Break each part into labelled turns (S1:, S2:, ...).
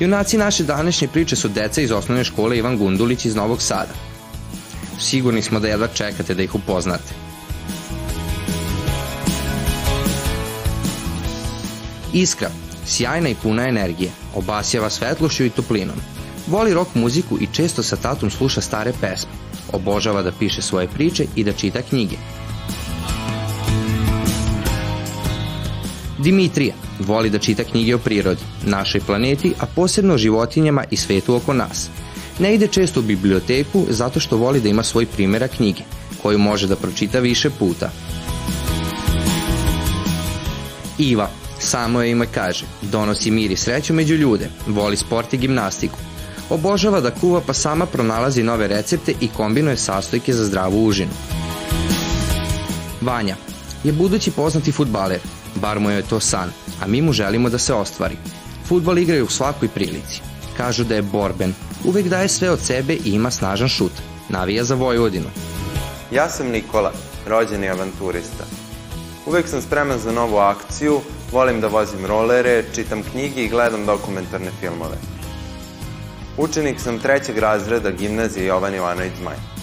S1: Junaci naše današnje priče su deca iz osnovne škole Ivan Gundulić iz Novog Sada. Sigurni smo da jedva čekate da ih upoznate. Iskra, sjajna i puna energije, obasjava svetlošću i toplinom. Voli rock muziku i često sa tatom sluša stare pesme. Obožava da piše svoje priče i da čita knjige. Dimitrija voli da čita knjige o prirodi, našoj planeti, a posebno o životinjama i svetu oko nas. Ne ide često u biblioteku zato što voli da ima svoj primjera knjige, koju može da pročita više puta. Iva, samo je ime kaže, donosi mir i sreću među ljude, voli sport i gimnastiku. Obožava da kuva pa sama pronalazi nove recepte i kombinuje sastojke za zdravu užinu. Vanja je budući poznati futbaler, bar mu je to san, a mi mu želimo da se ostvari. Futbol igraju u svakoj prilici. Kažu da je borben, uvek daje sve od sebe i ima snažan šut. Navija za Vojvodinu.
S2: Ja sam Nikola, rođeni avanturista. Uvek sam spreman za novu akciju, volim da vozim rolere, čitam knjige i gledam dokumentarne filmove. Učenik sam trećeg razreda gimnazije Jovan Jovanović Zmaj.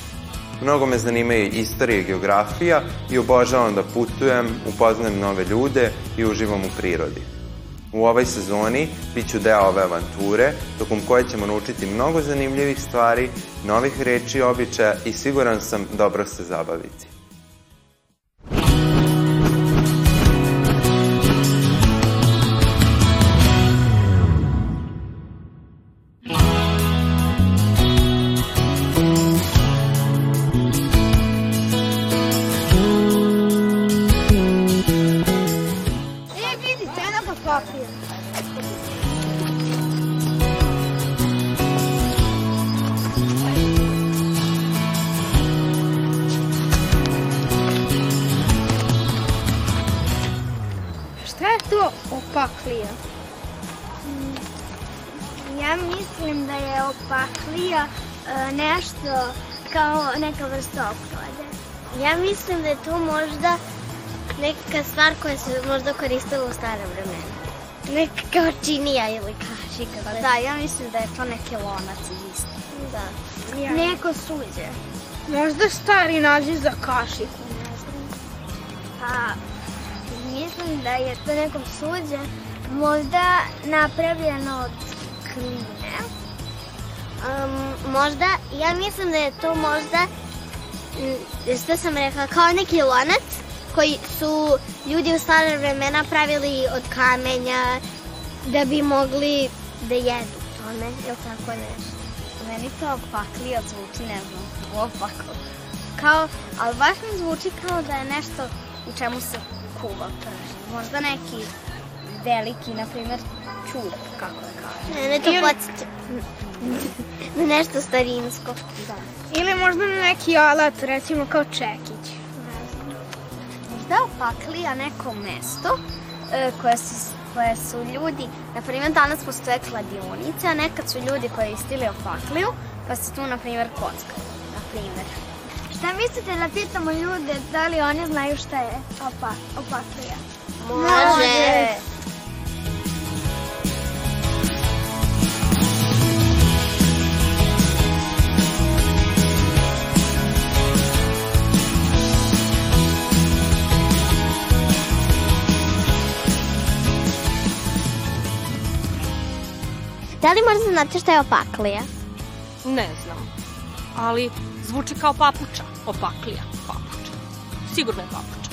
S2: Mnogo me zanimaju istorija i geografija i obožavam da putujem, upoznajem nove ljude i uživam u prirodi. U ovoj sezoni bit ću deo ove avanture, tokom koje ćemo naučiti mnogo zanimljivih stvari, novih reči i običaja i siguran sam dobro se zabaviti.
S3: Opaklija?
S4: Ja mislim da je opaklija e, nešto kao neka vrsta oklade. Ja mislim da je to možda neka stvar koja se možda koristila u stare vremena. Neka kao činija ili kašika.
S3: Pa da, ja mislim da je to neki lonac isto.
S4: Da. Ja. Neko suđe.
S3: Možda stari naziv za kašiku, ne znam.
S4: Pa, mislim da je to nekom suđe možda napravljeno od kline. Um, možda, ja mislim da je to možda, što sam rekla, kao neki lonac koji su ljudi u stare vremena pravili od kamenja da bi mogli da jedu tome, ili tako nešto.
S3: Meni to opaklija zvuči, ne znam, opako. Kao, ali baš mi zvuči kao da je nešto u čemu se kuva prži. Možda neki veliki, na primjer, čup, kako da kažem.
S4: Ne, ne to Ili... podsjeća na nešto starinsko.
S3: Da. Ili možda na neki alat, recimo kao čekić. Možda opaklija neko mesto e, koje su koje su ljudi, na primjer danas postoje kladionice, a nekad su ljudi koji istili opakliju, pa se tu, na primjer, kockaju, na primjer.
S4: Šta mislite da pitamo ljude da li oni znaju šta je opa, opaklija?
S3: Može. Može.
S4: Da li možda znate šta je opaklija?
S5: Ne znam, ali zvuči kao papuča. Opaklija, papuča. Sigurno je papuča.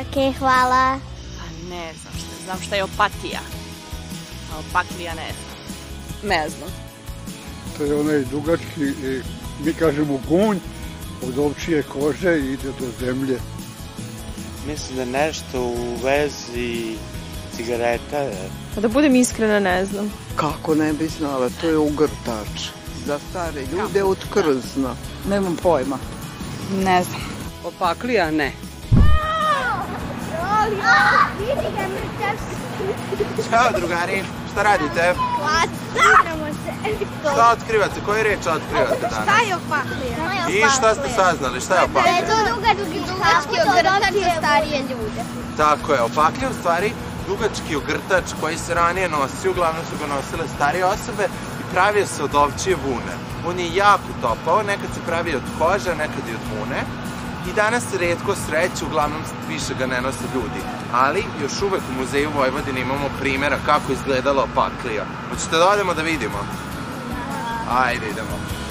S4: Ok, hvala.
S5: Pa ne znam šta, znam šta je opatija. A opaklija ne znam. Ne znam.
S6: To je onaj dugački, mi kažemo gunj, od ovčije kože ide do zemlje.
S7: Mislim da nešto u vezi cigareta.
S5: Pa da budem iskrena, ne znam.
S8: Kako ne bi znala, to je ugrtač. Za stare ljude od krzna.
S9: Nemam pojma.
S10: Ne znam.
S9: Opaklija ne.
S11: Ćao drugari, šta radite?
S4: Igramo se.
S11: Šta otkrivate? Koje reče otkrivate danas?
S4: Šta je opaklija?
S11: I šta ste saznali? Šta je
S4: Da je
S11: opaklija?
S4: to dugački dugački ogrtač za starije ljude.
S11: Tako je, opaklija u stvari dugački ogrtač koji se ranije nosio, uglavnom su ga nosile starije osobe i pravio se od ovčije vune. On je jako topao, nekad se pravi od kože, nekad i od vune. I danas se redko sreće, uglavnom više ga ne nose ljudi. Ali još uvek u muzeju Vojvodine imamo primjera kako izgledala opaklija. Hoćete da odemo da vidimo? Ajde, idemo.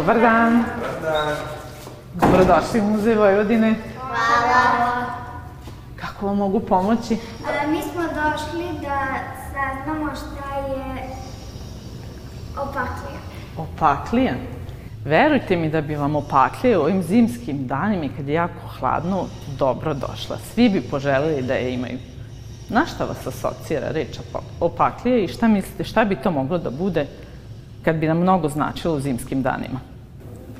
S10: Dobar dan. Dobrodošli u Muzej Vojvodine.
S4: Hvala.
S10: Kako vam mogu pomoći?
S4: Mi smo došli da saznamo šta je opaklija.
S10: Opaklija? Verujte mi da bi vam opaklija u ovim zimskim danima i kad je jako hladno, dobro došla. Svi bi poželeli da je imaju. Na šta vas asocira reč opa- opaklija i šta mislite, šta bi to moglo da bude kad bi nam mnogo značilo u zimskim danima?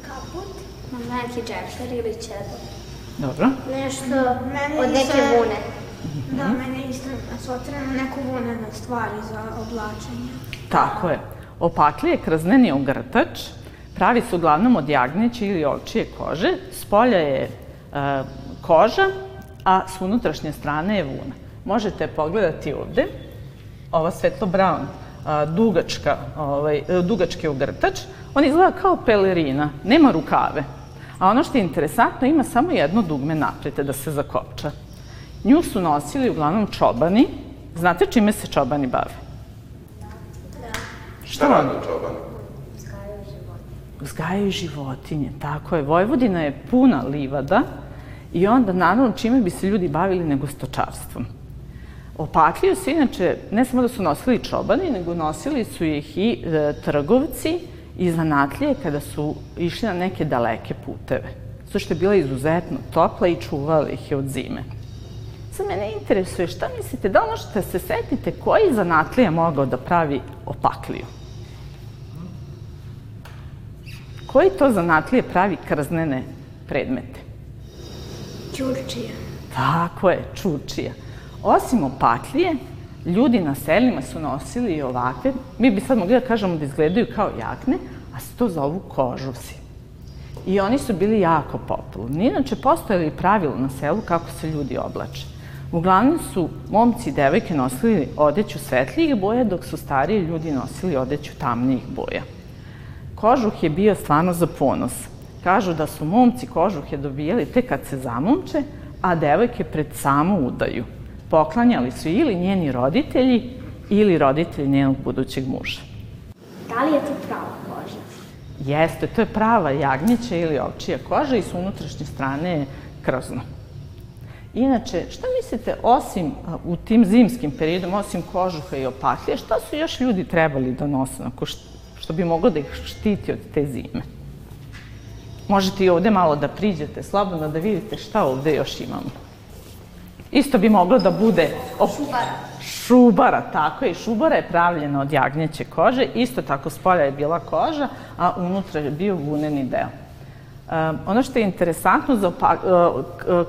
S4: Kaput, neki džemper ili čedo.
S10: Dobro.
S4: Nešto od neke vune.
S12: Da, mene isto asocira na neku vunenu stvari za oblačenje.
S10: Tako je. Opaklije krzneni ogrtač pravi se uglavnom od jagnjeće ili ovčije kože. S polja je e, koža, a s unutrašnje strane je vuna. Možete pogledati ovde, ova svetlo brown, dugačka, ovaj, e, dugački ogrtač, on izgleda kao pelerina, nema rukave. A ono što je interesantno, ima samo jedno dugme napred da se zakopča. Nju su nosili uglavnom čobani. Znate čime se čobani bave?
S11: Šta rade u čobanu?
S10: Uzgajaju životinje, tako je. Vojvodina je puna livada i onda naravno čime bi se ljudi bavili nego stočarstvom. Opakliju se inače, ne samo da su nosili čobani, nego nosili su ih i e, trgovci i zanatlije kada su išli na neke daleke puteve. Zato što je bila izuzetno topla i čuvali ih je od zime. Sad mene interesuje šta mislite, da li možete se setite koji zanatlija mogao da pravi opakliju? Koji to zanatlije pravi krznene predmete?
S12: Ćurčija.
S10: Tako je, čučija. Osim opaklije, ljudi na selima su nosili i ovakve, mi bi sad mogli da kažemo da izgledaju kao jakne, a se to zovu kožusi. I oni su bili jako popularni. Inače, postojali i pravilo na selu kako se ljudi oblače. Uglavnom su momci i devojke nosili odeću svetlijih boja, dok su stariji ljudi nosili odeću tamnijih boja. Kožuh je bio stvarno za ponos. Kažu da su momci kožuhe dobijali tek kad se zamomče, a devojke pred samu udaju. Poklanjali su ili njeni roditelji ili roditelji njenog budućeg muža.
S4: Da li je to prava koža?
S10: Jeste, to je prava jagnjeća ili ovčija koža i s unutrašnje strane je krzno. Inače, šta mislite, osim u tim zimskim periodom, osim kožuha i opaklije, šta su još ljudi trebali da nose, što, što bi moglo da ih štiti od te zime? Možete i ovde malo da priđete slobodno da vidite šta ovde još imamo. Isto bi moglo da bude... Op...
S4: Šubara.
S10: Šubara, tako je. Šubara je pravljena od jagnjeće kože. Isto tako s polja je bila koža, a unutra je bio vuneni deo. Um, ono što je interesantno za opa, uh,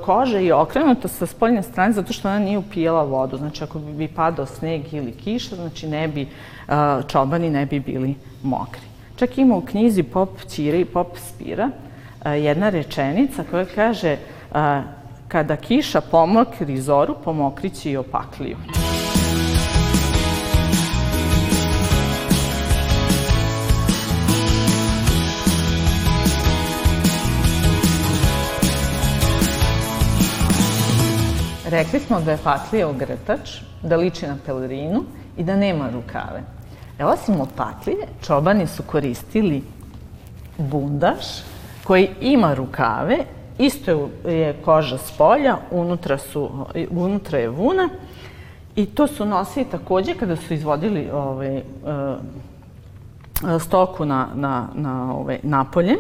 S10: koža je okrenuta sa spoljne strane zato što ona nije upijala vodu. Znači, ako bi padao sneg ili kiša, znači ne bi, uh, čobani ne bi bili mokri. Čak ima u knjizi Pop Ćire i Pop Spira uh, jedna rečenica koja kaže Kada kiša pomokri zoru, pomokrići i opakliju. Rekli smo da je patlija ogrtač, da liči na pelerinu i da nema rukave. E, osim opatlije, čobani su koristili bundaš koji ima rukave isto je koža s polja, unutra, su, unutra je vuna. I to su nosili takođe kada su izvodili ovaj, e, stoku na, na, na ovaj, napolje,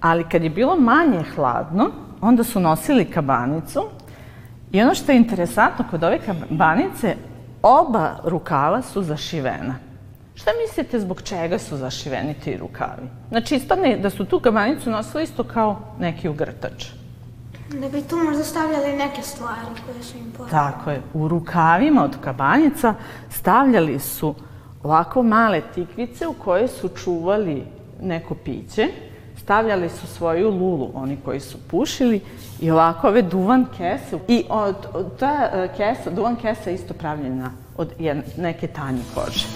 S10: ali kad je bilo manje hladno, onda su nosili kabanicu. I ono što je interesantno kod ove kabanice, oba rukava su zašivena. Šta mislite zbog čega su zašiveni ti rukavi? Znači, ispadne da su tu kabanicu nosili isto kao neki ugrtač.
S12: Da bi tu možda stavljali neke stvari koje su im potrebne.
S10: Tako je. U rukavima od kabanica stavljali su ovako male tikvice u koje su čuvali neko piće, stavljali su svoju lulu, oni koji su pušili, i ovako ove duvan kese. I od, od ta e, kesa, duvan kesa je isto pravljena od jedne, neke tanje kože.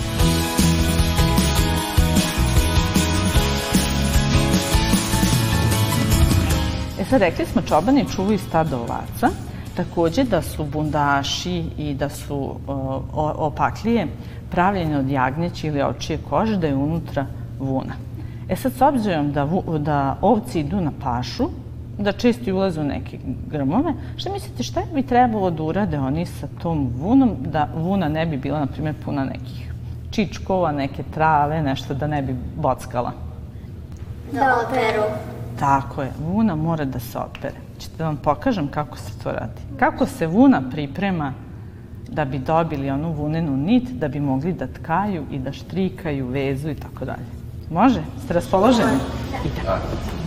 S10: E sad, rekli smo, čobani čuvaju stado ovaca, takođe da su bundaši i da su o, opaklije pravljene od jagnjeće ili očije kože, da je unutra vuna. E sad, s obzirom da, da ovci idu na pašu, da često ulaze u neke grmove, šta mislite šta bi trebalo da urade oni sa tom vunom, da vuna ne bi bila, na primjer, puna nekih čičkova, neke trave, nešto da ne bi bockala?
S4: Da operu.
S10: Tako je, vuna mora da se opere. Ćete da vam pokažem kako se to radi. Kako se vuna priprema da bi dobili onu vunenu nit, da bi mogli da tkaju i da štrikaju, vezu i tako dalje. Može? Ste raspoloženi? Idemo.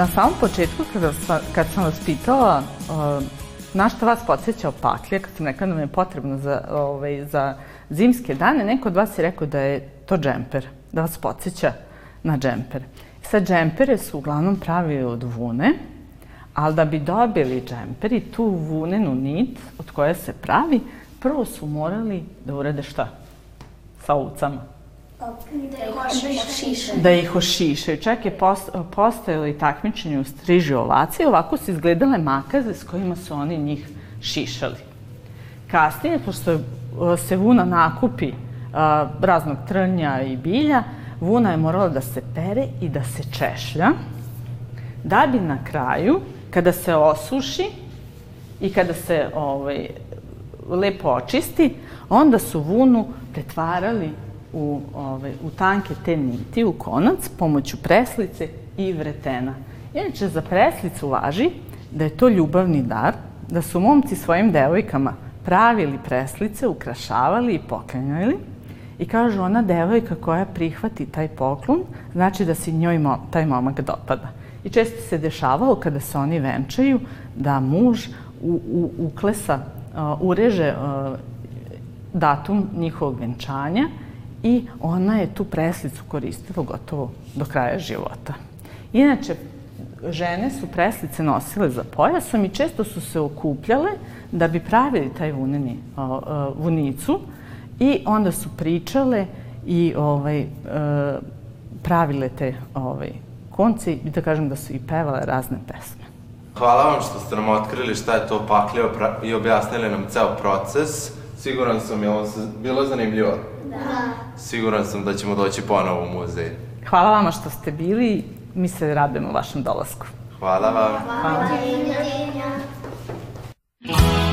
S10: Na samom početku, kada kad sam vas pitala uh, na šta vas podsjeća opaklija, kad sam rekla da nam je potrebno za, ovaj, za zimske dane, neko od vas je rekao da je to džemper, da vas podsjeća na džemper. Sad, džempere su uglavnom pravili od vune, ali da bi dobili džemper i tu vunenu nit od koje se pravi, prvo su morali da urade šta? Sa ovcama.
S4: Da ih ošišaju.
S10: Čak je postojalo i takmičenje u striži ovacije, ovako su izgledale makaze s kojima su oni njih šišali. Kasnije, pošto se vuna nakupi raznog trnja i bilja, vuna je morala da se pere i da se češlja, da bi na kraju, kada se osuši i kada se ovaj, lepo očisti, onda su vunu pretvarali u, ovaj, u tanke te niti, u konac, pomoću preslice i vretena. Inače, za preslicu važi da je to ljubavni dar, da su momci svojim devojkama pravili preslice, ukrašavali i poklanjali. I kažu, ona devojka koja prihvati taj poklon, znači da se njoj taj momak dopada. I često se dešavalo kada se oni venčaju da muž u, u, uklesa, uh, ureže uh, datum njihovog venčanja i ona je tu preslicu koristila gotovo do kraja života. Inače, žene su preslice nosile za pojasom i često su se okupljale da bi pravili taj vuneni, vunicu i onda su pričale i ovaj, e, pravile te ovaj, konce i da kažem da su i pevale razne pesme.
S11: Hvala vam što ste nam otkrili šta je to pakljivo i objasnili nam ceo proces. Siguran sam, je ovo bilo zanimljivo? Da. Siguran sam da ćemo doći ponovo u muzej.
S10: Hvala vama što ste bili, mi se radujemo vašem dolasku.
S11: Hvala vam.
S10: Hvala. Hvala.